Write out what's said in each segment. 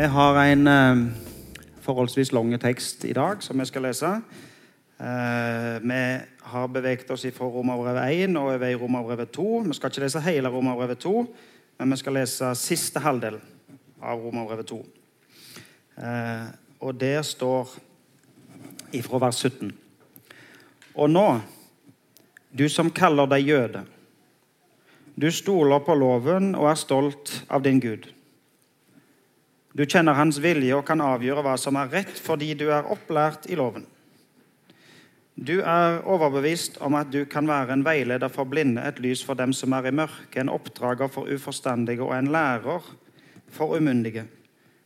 Vi har en eh, forholdsvis lang tekst i dag som vi skal lese. Eh, vi har beveget oss fra Romerbrevet 1 og over i Romerbrevet 2. Vi skal ikke lese hele Romerbrevet 2, men vi skal lese siste halvdel av Romerbrevet 2. Eh, og der står ifra vers 17. Og nå, du som kaller deg jøde, du stoler på loven og er stolt av din Gud. Du kjenner hans vilje og kan avgjøre hva som er rett fordi du er opplært i loven. Du er overbevist om at du kan være en veileder for blinde, et lys for dem som er i mørket, en oppdrager for uforstandige og en lærer for umyndige,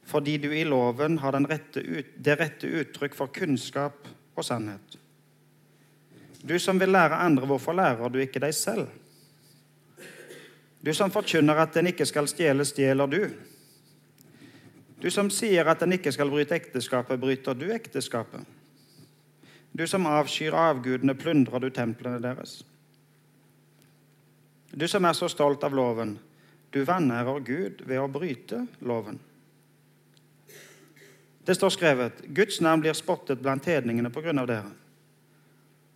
fordi du i loven har rette ut, det rette uttrykk for kunnskap og sannhet. Du som vil lære andre, hvorfor lærer du ikke deg selv? Du som forkynner at en ikke skal stjele, stjeler du. Du som sier at en ikke skal bryte ekteskapet, bryter du ekteskapet. Du som avskyr avgudene, plundrer du templene deres. Du som er så stolt av loven, du vanærer Gud ved å bryte loven. Det står skrevet Guds navn blir spottet blant hedningene av dere.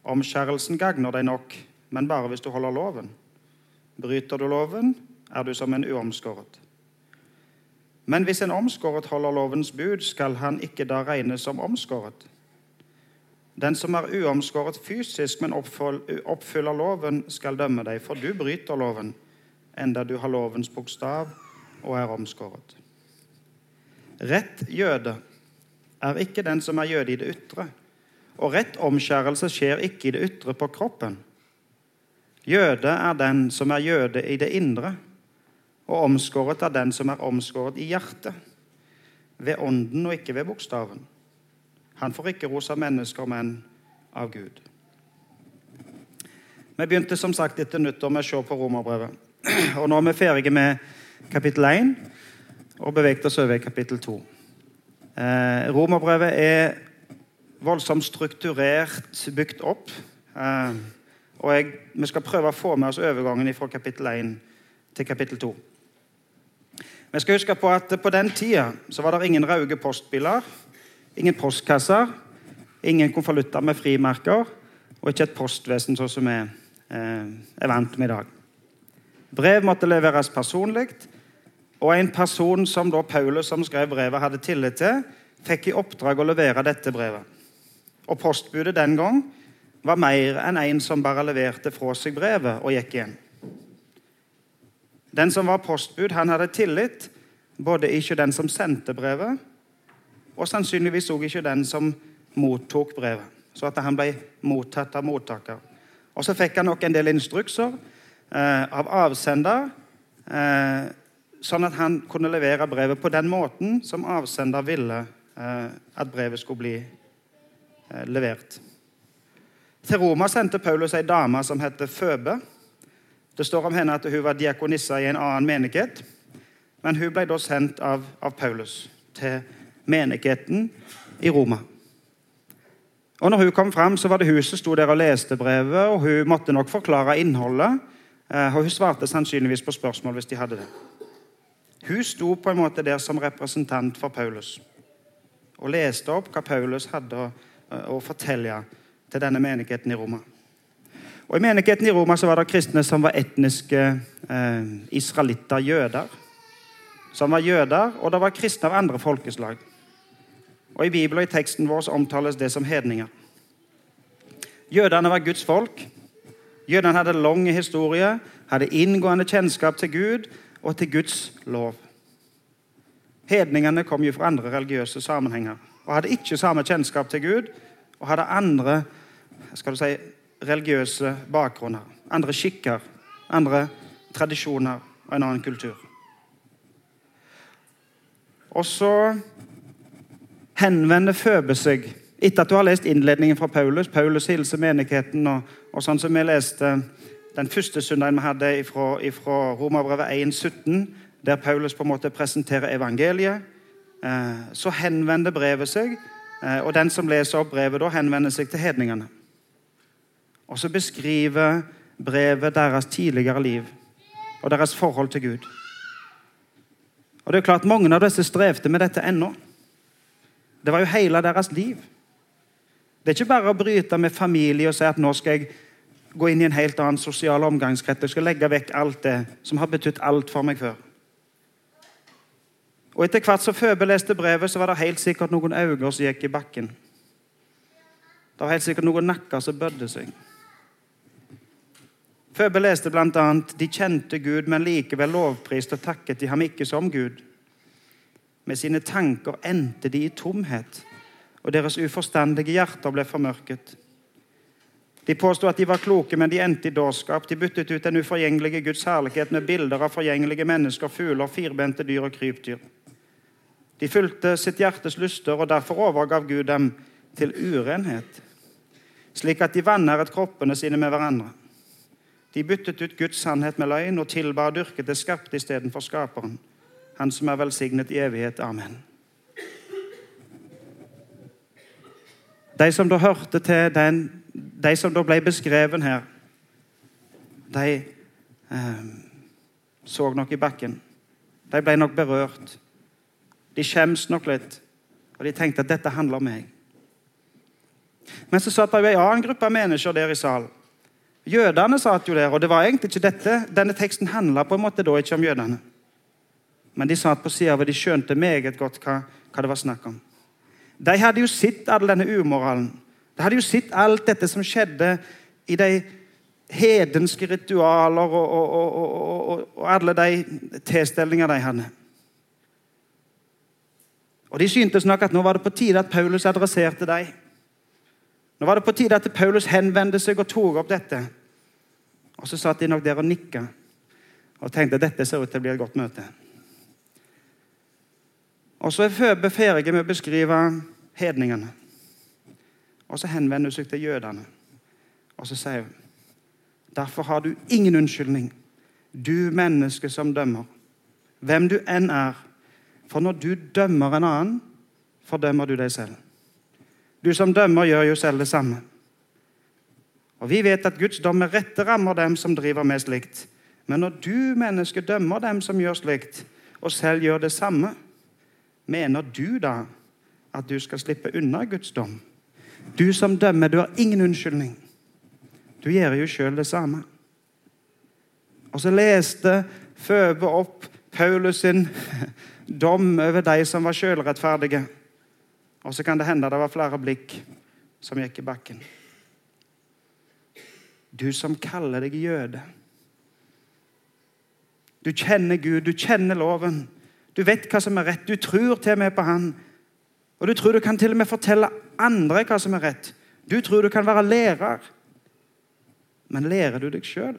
Omskjærelsen gagner deg nok, men bare hvis du holder loven. Bryter du loven, er du som en uomskåret. Men hvis en omskåret holder lovens bud, skal han ikke da regnes som omskåret. Den som er uomskåret fysisk, men oppfyller loven, skal dømme deg, for du bryter loven, enda du har lovens bokstav og er omskåret. Rett jøde er ikke den som er jøde i det ytre, og rett omskjærelse skjer ikke i det ytre på kroppen Jøde er den som er jøde i det indre, og omskåret av den som er omskåret i hjertet, ved ånden og ikke ved bokstaven. Han får ikke ros av mennesker, men av Gud. Vi begynte som sagt etter nyttår med å se på romerbrevet. Og nå er vi ferdige med kapittel 1 og beveget oss over i kapittel 2. Eh, romerbrevet er voldsomt strukturert bygd opp. Eh, og jeg, Vi skal prøve å få med oss overgangen fra kapittel 1 til kapittel 2. Vi skal huske på at på den tida så var det ingen røde postbiler, ingen postkasser, ingen konvolutter med frimerker og ikke et postvesen sånn som vi eh, er vant med i dag. Brev måtte leveres personlig, og en person som da Paulus, som skrev brevet, hadde tillit til, fikk i oppdrag å levere dette brevet. Og Postbudet den gang var mer enn en som bare leverte fra seg brevet og gikk igjen. Den som var postbud, han hadde tillit både ikke den som sendte brevet, og sannsynligvis også ikke den som mottok brevet. Så at han ble mottatt av mottaker. Og så fikk han nok en del instrukser eh, av avsender, eh, sånn at han kunne levere brevet på den måten som avsender ville eh, at brevet skulle bli eh, levert. Til Roma sendte Paulus ei dame som heter Føbe. Det står om henne at hun var diakonissa i en annen menighet. Men hun ble da sendt av, av Paulus til menigheten i Roma. Og når hun kom fram, så var det hun som sto der og leste brevet, og hun måtte nok forklare innholdet. Eh, og hun svarte sannsynligvis på spørsmål hvis de hadde det. Hun sto på en måte der som representant for Paulus og leste opp hva Paulus hadde å, å fortelle til denne menigheten i Roma. Og I menigheten i Roma så var det kristne som var etniske eh, israelitter, jøder. Som var jøder, og det var kristne av andre folkeslag. Og I Bibelen og i teksten vår omtales det som hedninger. Jødene var Guds folk. Jødene hadde lang historie, hadde inngående kjennskap til Gud og til Guds lov. Hedningene kom jo fra andre religiøse sammenhenger og hadde ikke samme kjennskap til Gud og hadde andre skal du si, religiøse bakgrunner, andre skikker, andre tradisjoner og en annen kultur. Og så henvender Føbe seg etter at du har lest innledningen fra Paulus. Paulus hilser menigheten, og, og sånn som vi leste den første søndagen vi hadde fra, fra Romerbrevet 1,17, der Paulus på en måte presenterer evangeliet, eh, så henvender brevet seg, eh, og den som leser opp brevet, da henvender seg til hedningene. Og så beskriver brevet deres tidligere liv og deres forhold til Gud. Og det er klart Mange av disse strevde med dette ennå. Det var jo hele deres liv. Det er ikke bare å bryte med familie og si at nå skal jeg gå inn i en helt annen sosial omgangskrets. Jeg skal legge vekk alt det som har betydd alt for meg før. Og Etter hvert som Føbe leste brevet, så var det helt sikkert noen øyne som gikk i bakken. Det var helt sikkert noen nakker som bødde seg. Føbe leste bl.a.: De kjente Gud, men likevel lovpriste og takket de ham ikke som Gud. Med sine tanker endte de i tomhet, og deres uforstandige hjerter ble formørket. De påstod at de var kloke, men de endte i dårskap. De byttet ut den uforgjengelige Guds herlighet med bilder av forgjengelige mennesker, fugler, firbente dyr og krypdyr. De fulgte sitt hjertes lyster, og derfor overgav Gud dem til urenhet, slik at de vanæret kroppene sine med hverandre. De byttet ut Guds sannhet med løgn og tilba og dyrket det skapte istedenfor Skaperen, Han som er velsignet i evighet. Amen. De som da hørte til den, de som da ble beskrevet her, de eh, så nok i bakken. De ble nok berørt. De skjems nok litt, og de tenkte at dette handler om meg. Men så satt det jo en annen gruppe mennesker der i salen. Jødene satt jo der, og det var egentlig ikke dette. Denne teksten handla på en måte da ikke om jødene. Men de satt på sida, og de skjønte meget godt hva, hva, det var snakk om. De hadde jo sett all denne umoralen. De hadde jo sett alt dette som skjedde i de hedenske ritualer og, og, og, og alle de tilstelninger de hadde. Og De syntes nok at nå var det på tide at Paulus adresserte dem. Nå var det på tide at Paulus henvendte seg og tok opp dette. Og Så satt de nok der og nikka og tenkte at dette ser ut til å bli et godt møte. Og Så er Føbe ferdig med å beskrive hedningene. Og Så henvender hun seg til jødene og så sier hun Derfor har du ingen unnskyldning, du menneske som dømmer, hvem du enn er. For når du dømmer en annen, fordømmer du deg selv. Du som dømmer, gjør jo selv det samme. Og Vi vet at Guds dom med rette rammer dem som driver med slikt. Men når du, menneske, dømmer dem som gjør slikt, og selv gjør det samme, mener du da at du skal slippe unna Guds dom? Du som dømmer, du har ingen unnskyldning. Du gjør jo sjøl det samme. Og så leste Føbe opp Paulus sin dom over de som var sjølrettferdige. Og så kan det hende det var flere blikk som gikk i bakken. Du som kaller deg jøde. Du kjenner Gud, du kjenner loven. Du vet hva som er rett. Du tror til og med på Han. Og du tror du kan til og med fortelle andre hva som er rett. Du tror du kan være lærer. Men lærer du deg sjøl?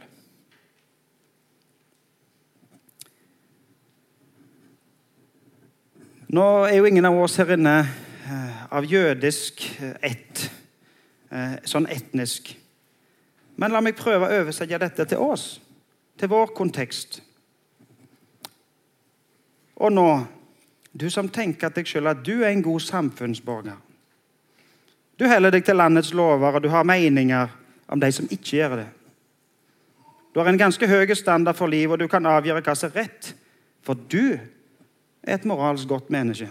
Nå er jo ingen av oss her inne eh, av jødisk eh, ett, eh, sånn etnisk. Men la meg prøve å oversette dette til oss, til vår kontekst. Og nå, du som tenker deg sjøl at du er en god samfunnsborger. Du heller deg til landets lover, og du har meninger om de som ikke gjør det. Du har en ganske høy standard for liv, og du kan avgjøre hva som er rett. For du er et moralsk godt menneske.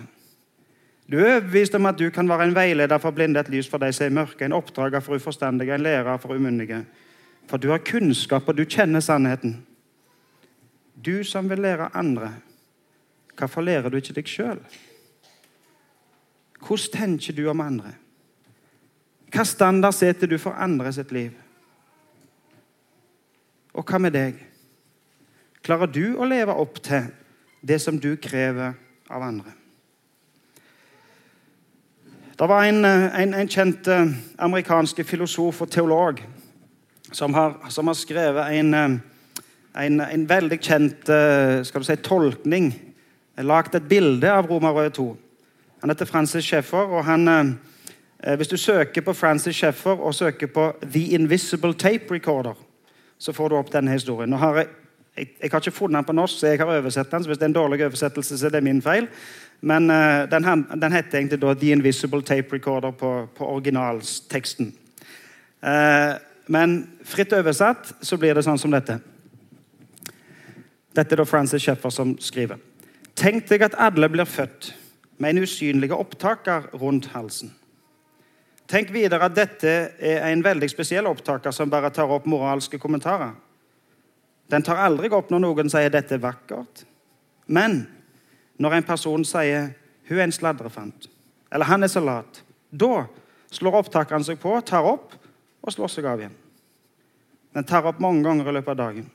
Du er overbevist om at du kan være en veileder for blinde, et lys for de som er mørke, en oppdrager for uforstandige, en lærer for umyndige. For du har kunnskap, og du kjenner sannheten. Du som vil lære andre, hvorfor lærer du ikke deg sjøl? Hvordan tenker du om andre? Hva standard setter du for andre sitt liv? Og hva med deg? Klarer du å leve opp til det som du krever av andre? Det var en, eh, en, en kjent eh, amerikansk filosof og teolog som har, som har skrevet en, eh, en, veldig kjent skal du si, tolkning. Lagd et bilde av Romerød 2. Han heter Francis Schaeffer, og han, Hvis du søker på Francis Schaeffer og søker på 'The Invisible Tape Recorder', så får du opp denne historien. Nå har jeg, jeg, jeg, har ikke funnet den på norsk, så jeg har oversett den. så Hvis det er en dårlig oversettelse, så er det min feil. Men uh, den, den heter egentlig da 'The Invisible Tape Recorder' på, på originalteksten. Uh, men fritt oversatt så blir det sånn som dette. Dette er da Francis Sheffer som skriver. Tenk deg at alle blir født med en usynlig opptaker rundt halsen. Tenk videre at dette er en veldig spesiell opptaker som bare tar opp moralske kommentarer. Den tar aldri opp når noen sier 'dette er vakkert'. Men når en person sier 'hun er en sladrefant', eller 'han er så lat', da slår opptakeren seg på, tar opp og slår seg av igjen. Den tar opp mange ganger i løpet av dagen.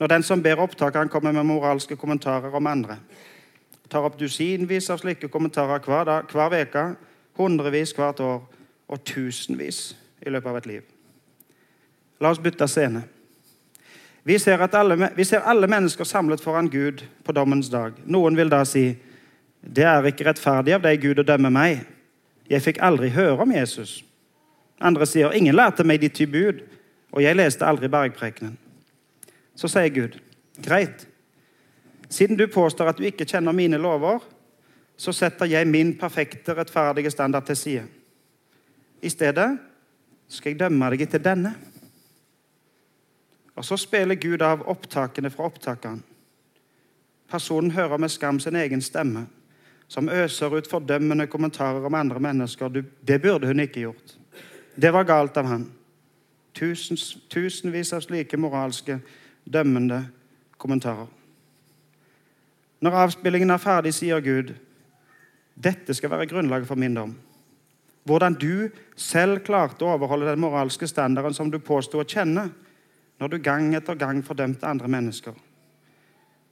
Når den som ber opptakeren, kommer med moralske kommentarer om andre, tar opp dusinvis av slike kommentarer hver, dag, hver uke, hundrevis hvert år og tusenvis i løpet av et liv. La oss bytte scene. Vi ser, alle, vi ser alle mennesker samlet foran Gud på dommens dag. Noen vil da si det er ikke rettferdig av deg, Gud, å dømme meg. Jeg fikk aldri høre om Jesus. Andre sier ingen lærte meg de ty bud, og jeg leste aldri bergprekenen. Så sier Gud, greit. Siden du påstår at du ikke kjenner mine lover, så setter jeg min perfekte, rettferdige standard til side. I stedet skal jeg dømme deg etter denne. Og så spiller Gud av opptakene fra opptakeren. Personen hører med skam sin egen stemme, som øser ut fordømmende kommentarer om andre mennesker. Det burde hun ikke gjort. Det var galt av han. Tusens, tusenvis av slike moralske, dømmende kommentarer. Når avspillingen er ferdig, sier Gud, dette skal være grunnlaget for min dom. Hvordan du selv klarte å overholde den moralske standarden som du påsto å kjenne, når du gang etter gang fordømte andre mennesker.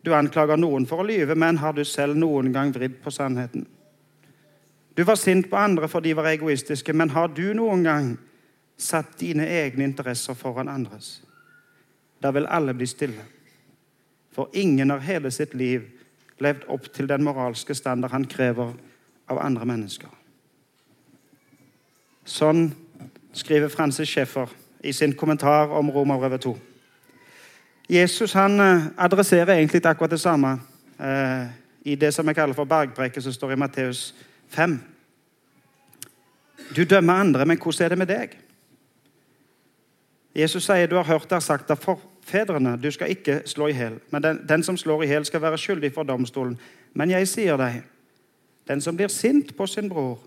Du anklager noen for å lyve, men har du selv noen gang vridd på sannheten? Du var sint på andre for de var egoistiske, men har du noen gang satt dine egne interesser foran andres? Da vil alle bli stille. For ingen har hele sitt liv levd opp til den moralske standard han krever av andre mennesker. Sånn skriver Francis Schäffer i sin kommentar om Romerbrevet 2. Jesus han eh, adresserer egentlig akkurat det samme eh, i det som jeg kaller for bergpreket, som står i Matteus 5. Du dømmer andre, men hvordan er det med deg? Jesus sier du har hørt det sagt av forfedrene, du skal ikke slå i hjel. Men den, den, som slår i hjel, skal være skyldig for domstolen. Men jeg sier deg, den som blir sint på sin bror,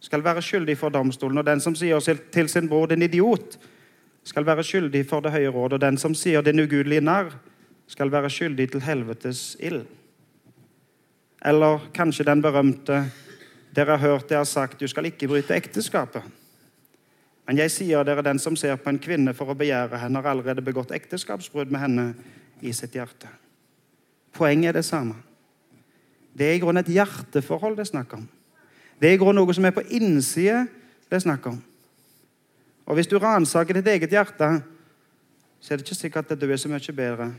skal være skyldig for domstolen. Og den som sier til sin bror 'din idiot', skal være skyldig for det høye råd, og den som sier den ugudelige narr, skal være skyldig til helvetes ild. Eller kanskje den berømte Dere har hørt det har sagt, du skal ikke bryte ekteskapet. Men jeg sier dere, den som ser på en kvinne for å begjære henne, har allerede begått ekteskapsbrudd med henne i sitt hjerte. Poenget er det samme. Det er i grunnen et hjerteforhold det er snakk om. Det er i grunnen noe som er på innsiden det er snakk om. Og hvis du ransaker ditt eget hjerte, så er det ikke sikkert at du er så mye bedre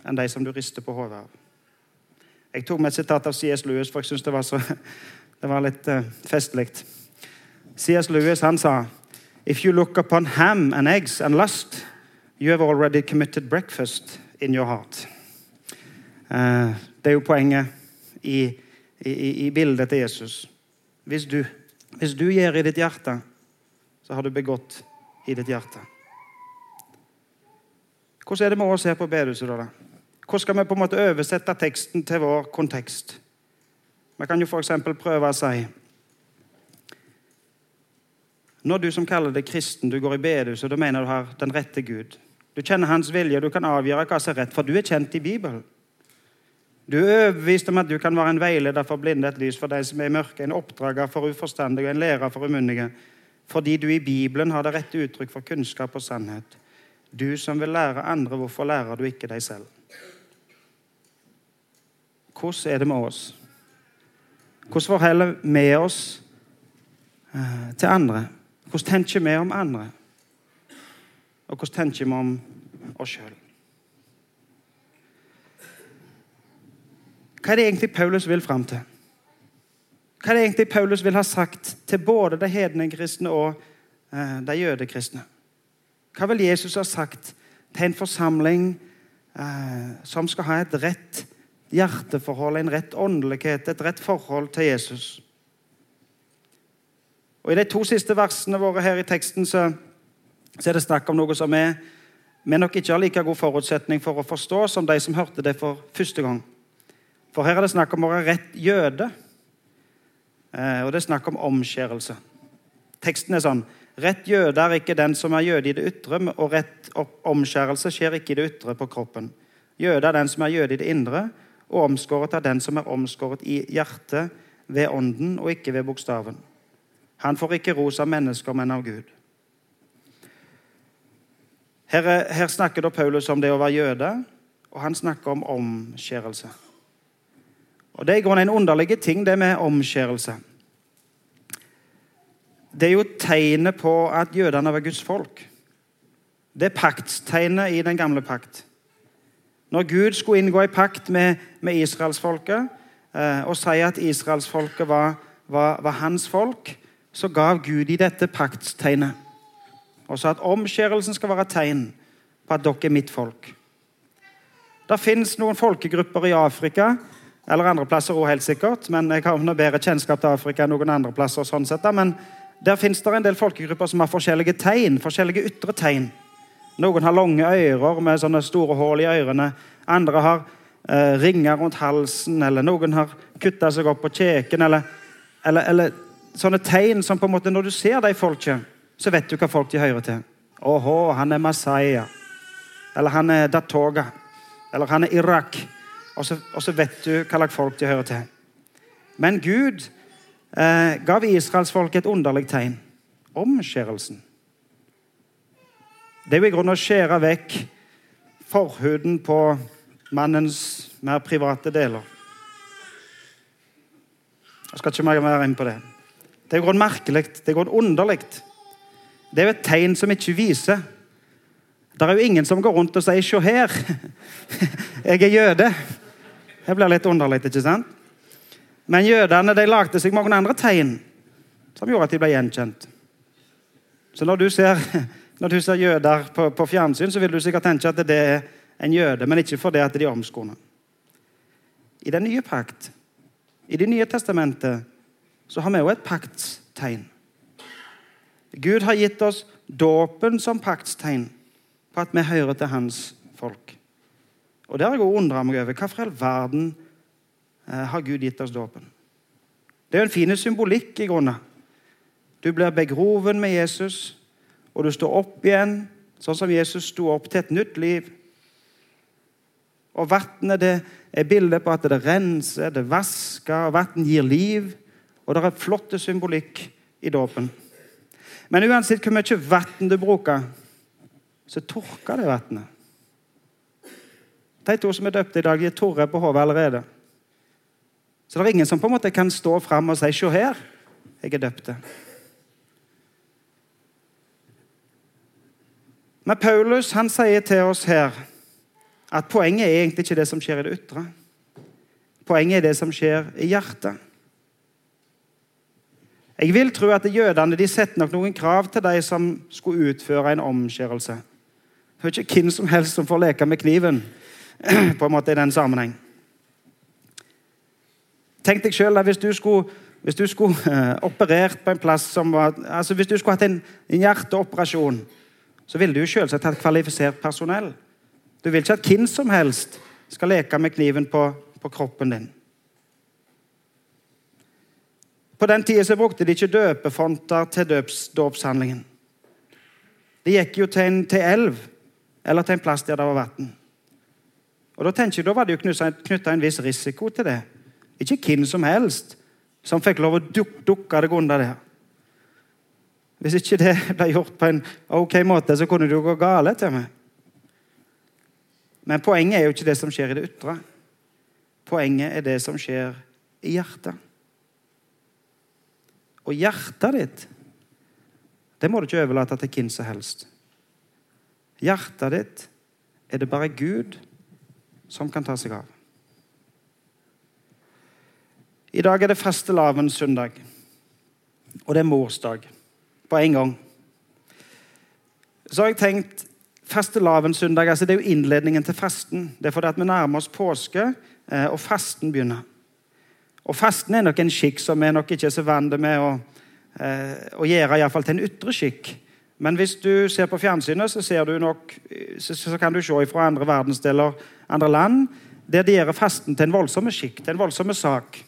enn de som du rister på hodet av. Jeg tok med et sitat av C.S. Lewis, for jeg syns det det var litt uh, festlig. C.S. Lewis han sa If you look upon ham and eggs and lust, you have already committed breakfast in your heart. Uh, det er jo poenget i, i, i bildet til Jesus. Hvis du, hvis du gjør i ditt hjerte så har du begått i ditt hjerte. Hvordan er det med oss her på bedehuset? da? Hvordan skal vi på en måte oversette teksten til vår kontekst? Vi kan jo f.eks. prøve å si Når du som kaller deg kristen, du går i bedehuset, da mener du har den rette Gud. Du kjenner hans vilje, du kan avgjøre hva som er rett, for du er kjent i Bibelen. Du er overbevist om at du kan være en veileder for blinde, et lys for de som er i mørket, en oppdrager for uforstandige en lærer for umundige fordi du i Bibelen har det rette uttrykk for kunnskap og sannhet. Du som vil lære andre, hvorfor lærer du ikke deg selv? Hvordan er det med oss? Hvordan forholder vi oss eh, til andre? Hvordan tenker vi om andre? Og hvordan tenker vi om oss sjøl? Hva er det egentlig Paulus vil fram til? Hva er det egentlig Paulus vil ha sagt til både de hedne kristne og eh, de jødekristne? Hva vil Jesus ha sagt til en forsamling eh, som skal ha et rett hjerteforhold, en rett åndelighet, et rett forhold til Jesus? Og I de to siste versene våre her i teksten så, så er det snakk om noe som er vi nok ikke har like god forutsetning for å forstå som de som hørte det for første gang. For her er det snakk om å være rett jøde. Eh, og det er snakk om omskjærelse. Teksten er sånn Rett jøde er ikke den som er jøde i det ytre, og rett omskjærelse skjer ikke i det ytre på kroppen. Jøde er den som er jøde i det indre, og omskåret er den som er omskåret i hjertet ved ånden og ikke ved bokstaven. Han får ikke ros av mennesker, men av Gud. Her, her snakker da Paulus om det å være jøde, og han snakker om omskjærelse. Og Det er i grunnen en underlig ting, det med omskjærelse. Det er jo tegnet på at jødene var Guds folk. Det er paktstegnet i den gamle pakt. Når Gud skulle inngå en pakt med, med israelsfolket eh, og si at israelsfolket var, var, var hans folk, så gav Gud i dette paktstegnet. Sa at omskjærelsen skal være tegn på at dere er mitt folk. Det fins noen folkegrupper i Afrika, eller andre plasser òg, helt sikkert, men jeg har noe bedre kjennskap til Afrika enn noen andre plasser. sånn sett, men Der fins det en del folkegrupper som har forskjellige tegn, forskjellige ytre tegn. Noen har lange ører med sånne store hull i ørene. Andre har eh, ringer rundt halsen, eller noen har kutta seg opp på kjeken. Eller, eller, eller, sånne tegn som på en måte når du ser de folket, så vet du hva folk de hører til. Åhå, han er Masaya. Eller han er Datoga. Eller han er Irak. Og så, og så vet du hva slags folk de hører til. Men Gud eh, gav israelsfolket et underlig tegn. Omskjærelsen. Det er jo i grunnen å skjære vekk forhuden på mannens mer private deler. Jeg skal ikke mer inn på det. Det er jo merkelig. Det er jo underlig. Det er jo et tegn som ikke viser. Det er jo ingen som går rundt og sier 'se her, jeg er jøde'. Det blir litt underlig, ikke sant? Men jødene de lagde seg mange andre tegn som gjorde at de ble gjenkjent. Så når du ser, når du ser jøder på, på, fjernsyn, så vil du sikkert tenke at det er en jøde, men ikke fordi at de er omskåret. I den nye pakt, i Det nye testamentet, så har vi òg et paktstegn. Gud har gitt oss dåpen som paktstegn på at vi hører til hans folk. Og det har jeg undra meg over. Hvorfor i all verden eh, har Gud gitt oss dåpen? Det er jo en fin symbolikk i grunnen. Du blir begroven med Jesus, og du står opp igjen, sånn som Jesus sto opp til et nytt liv. Og vannet er bildet på at det renser, det vasker, og vann gir liv. Og det er flott symbolikk i dåpen. Men uansett hvor mye vann du bruker, så tørker det vannet. De to som er døpt i dag, de er torre på hodet allerede. Så det er ingen som på en måte kan stå fram og si 'Se her, jeg er døpt'. Men Paulus han sier til oss her at poenget er egentlig ikke det som skjer i det ytre. Poenget er det som skjer i hjertet. Jeg vil tro at jødene de setter nok noen krav til de som skulle utføre en omskjærelse. Det er ikke hvem som helst som får leke med kniven på en måte i den sammenheng. Tenk deg selv, hvis du skulle, hvis du skulle uh, operert på en plass som var altså Hvis du skulle hatt en, en hjerteoperasjon, så ville du jo selvsagt hatt kvalifisert personell. Du vil ikke at hvem som helst skal leke med kniven på, på kroppen din. På den tida brukte de ikke døpefonter til dåpshandlingen. De gikk jo til en til elv eller til en plass der det var vann. Og Da tenker jeg, da var det jo knytta en viss risiko til det. Ikke hvem som helst som fikk lov å duk dukke deg under der. Hvis ikke det ble gjort på en ok måte, så kunne det jo gå galt til meg. Men poenget er jo ikke det som skjer i det ytre. Poenget er det som skjer i hjertet. Og hjertet ditt, det må du ikke overlate til hvem som helst. Hjertet ditt er det bare Gud som kan ta seg av. I dag er det fastelavnssøndag, og det er morsdag på en gang. Så har jeg tenkt Fastelavnssøndag altså det er jo innledningen til fasten. Det er fordi at vi nærmer oss påske, eh, og fasten begynner. Og Fasten er nok en skikk som vi nok ikke er så vant med å, eh, å gjøre, iallfall til en ytre skikk. Men hvis du ser på fjernsynet, så, du nok, så, så kan du se fra andre verdensdeler, andre land, der de gjør fasten til en voldsom skikk, til en voldsom sak.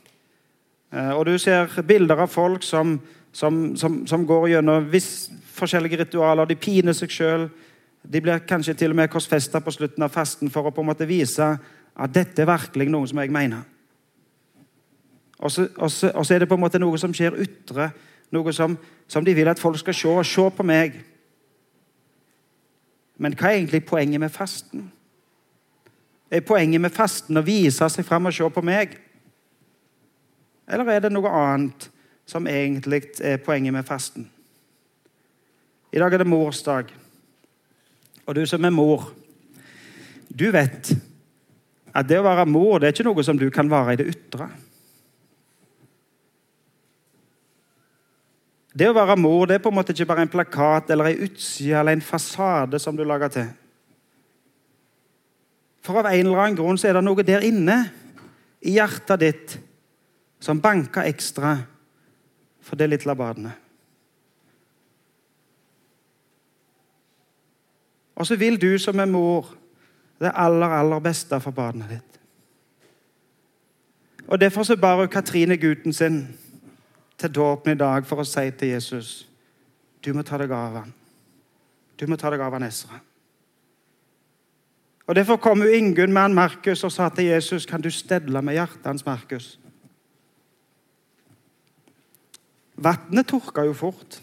Eh, og du ser bilder av folk som, som, som, som går gjennom viss, forskjellige ritualer. De piner seg sjøl. De blir kanskje til og med korsfesta på slutten av fasten for å på en måte vise at dette er virkelig noe som jeg mener. Og så, og, så, og så, er det på en måte noe som skjer ytre, noe som, som de vil at folk skal se. Se på meg. Men hva er egentlig poenget med fasten? Er poenget med fasten å vise seg fram og se på meg? Eller er det noe annet som egentlig er poenget med fasten? I dag er det morsdag. Og du som er mor, du vet at det å være mor det er ikke noe som du kan være i det ytre. Det å være mor det er på en måte ikke bare en plakat eller en utside eller en fasade som du lager til. For av en eller annen grunn så er det noe der inne i hjertet ditt som banker ekstra for det lille barnet. Og så vil du som er mor det aller, aller beste for barnet ditt. Og Derfor så bar Katrine gutten sin til dåpen i dag for å si til Jesus du må ta deg av han. Du må ta deg av han Esra. Og Derfor kom Ingunn med han Markus og sa til Jesus kan du stedle med hjertet hans Markus. Vannet tørka jo fort.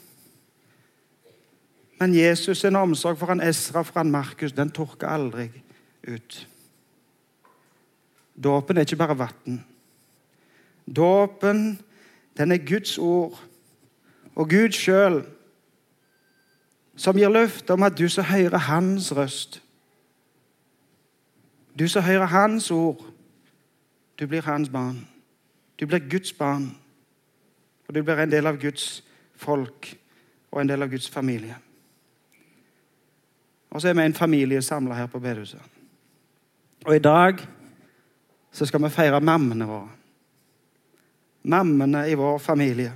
Men Jesus' sin omsorg for han Esra og for han Markus den tørker aldri ut. Dåpen er ikke bare vann. Dåpen, den er Guds ord og Gud sjøl som gir løfte om at du som hører Hans røst Du som hører Hans ord, du blir Hans barn. Du blir Guds barn. Og du blir en del av Guds folk og en del av Guds familie. Og så er vi en familie samla her på bedehuset. Og i dag så skal vi feire mammene våre. Mammene i vår familie.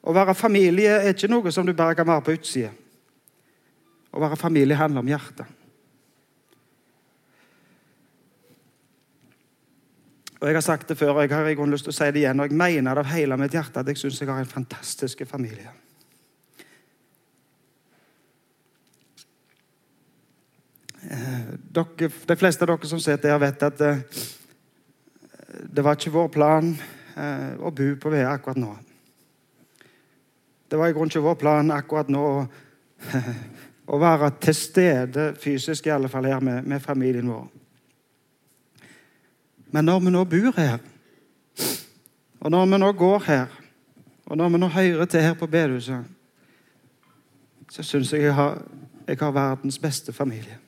Å være familie er ikke noe som du bare kan være på utsida. Å være familie handler om hjertet. Og Jeg har sagt det før, og jeg har i grunn lyst til å si det igjen. Og jeg mener det av hele mitt hjerte at jeg syns jeg har en fantastisk familie. Eh, dere, de fleste av dere som sitter her, vet at eh, det var ikke vår plan eh, å bo på Vea akkurat nå. Det var i grunnen ikke vår plan akkurat nå å, være til stede fysisk, i alle fall her med, med familien vår. Men når vi nå bor her, og når vi nå går her, og når vi nå hører til her på bedehuset, så syns jeg jeg har, jeg har verdens beste familie.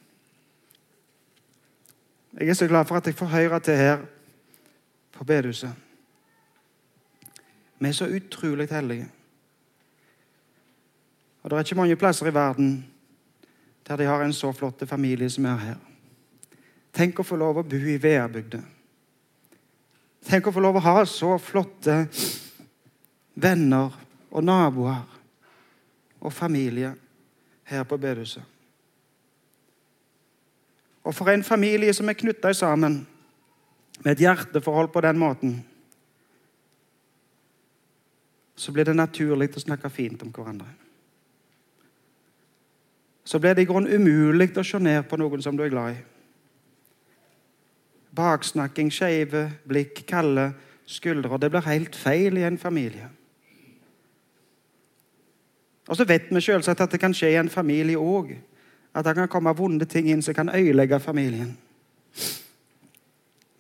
Jeg er så glad for at jeg får høre til her på bedehuset. Vi er så utrolig heldige. Og Det er ikke mange plasser i verden der de har en så flott familie som er her. Tenk å få lov å bo i Veabygda. Tenk å få lov å ha så flotte venner og naboer og familie her på bedehuset. Og for en familie som er knytta sammen med et hjerteforhold på den måten, så blir det naturlig å snakke fint om hverandre. Så blir det i grunnen umulig å se ned på noen som du er glad i. Baksnakking, skeive blikk, kalde skuldre. Det blir helt feil i en familie. Og så vet vi selvsagt at det kan skje i en familie òg. At det kan komme vonde ting inn som kan ødelegge familien.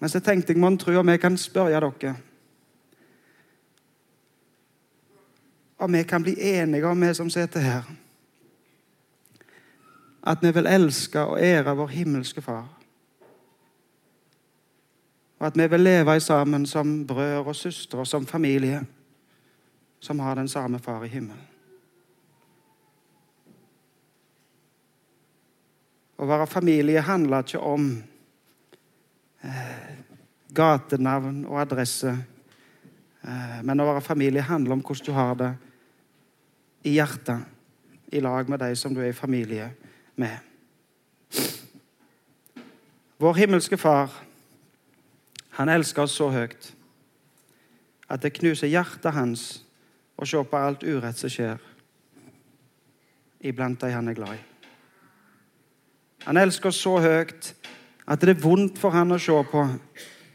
Men så tenkte jeg mon tro om jeg kan spørre dere Om vi kan bli enige om, vi som sitter her, at vi vil elske og ære vår himmelske Far. Og at vi vil leve sammen som brødre og søstre, som familie, som har den samme Far i himmelen. Å være familie handler ikke om gatenavn og adresse. Eh, men å være familie handler om hvordan du har det i hjertet, i lag med de som du er i familie med. Vår himmelske Far, han elsker oss så høyt at det knuser hjertet hans å se på alt urett som skjer iblant de han er glad i. Han elsker oss så høyt at det er vondt for han å se på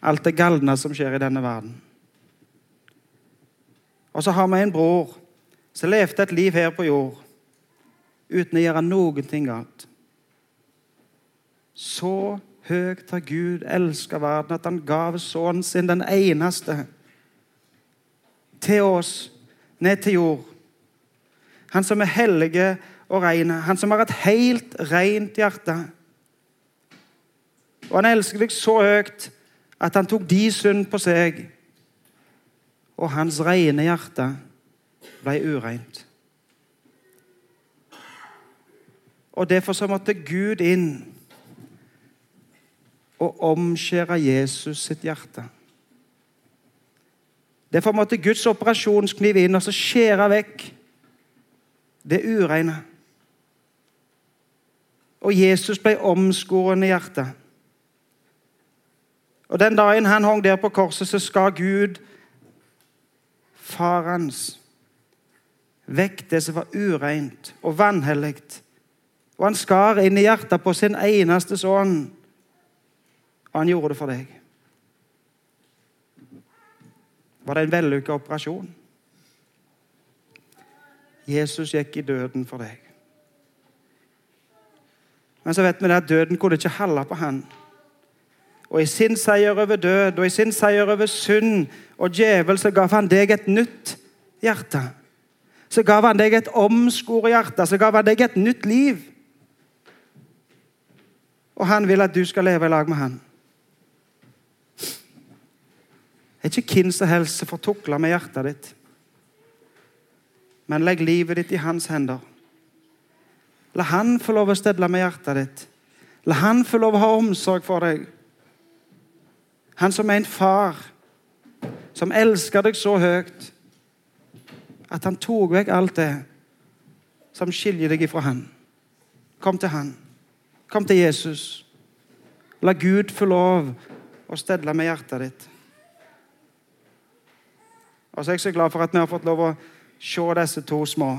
alt det galne som skjer i denne verden. Og så har vi en bror som levde et liv her på jord uten å gjøre noen ting galt. Så høyt har Gud elska verden at han gav sønnen sin, den eneste, til oss, ned til jord. Han som er hellige og reine, han som har et helt rent hjerte. Og han elsker deg så høyt at han tok de synd på seg, og hans rene hjerte ble ureint. Og Derfor så måtte Gud inn og omskjære Jesus sitt hjerte. Derfor måtte Guds operasjonskniv inn og så skjære vekk det ureine. Og Jesus ble omskåren i hjertet. Og Den dagen han hang der på korset, så skal Gud, far hans, vekk det som var ureint og vanhellig. Og han skar inn i hjertet på sin eneste sønn, og han gjorde det for deg. Var det en vellykka operasjon? Jesus gikk i døden for deg. Men så vet vi at døden kunne ikke holde på han. Og i sin seier over død og i sin seier over synd og djevel så gav han deg et nytt hjerte. Så gav han deg et omskåret hjerte, så gav han deg et nytt liv. Og han vil at du skal leve i lag med han. Det er ikke hvem som helst som får med hjertet ditt. Men legg livet ditt i hans hender. La han få lov å stedle med hjertet ditt. La han få lov å ha omsorg for deg. Han som er en far, som elsker deg så høyt at han tok vekk alt det som skiljer deg ifra han. Kom til han. Kom til Jesus. La Gud få lov å stedle med hjertet ditt. Og så er jeg så glad for at vi har fått lov å se disse to små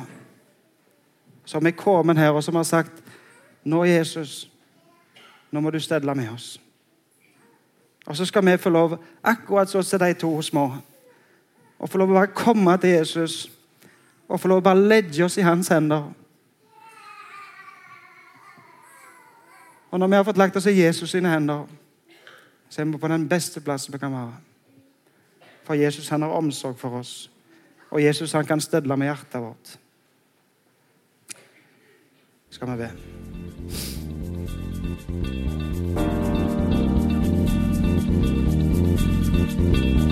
som er kommet her, og som har sagt Nå, Jesus, nå må du stedle med oss. Og så skal vi få lov, akkurat sånn som de to små, å få lov å bare komme til Jesus og få lov å bare legge oss i hans hender. Og når vi har fått lagt oss i Jesus sine hender, så er vi på den beste plassen vi kan være. For Jesus han har omsorg for oss. Og Jesus han kan stedle med hjertet vårt. Skal vi be. you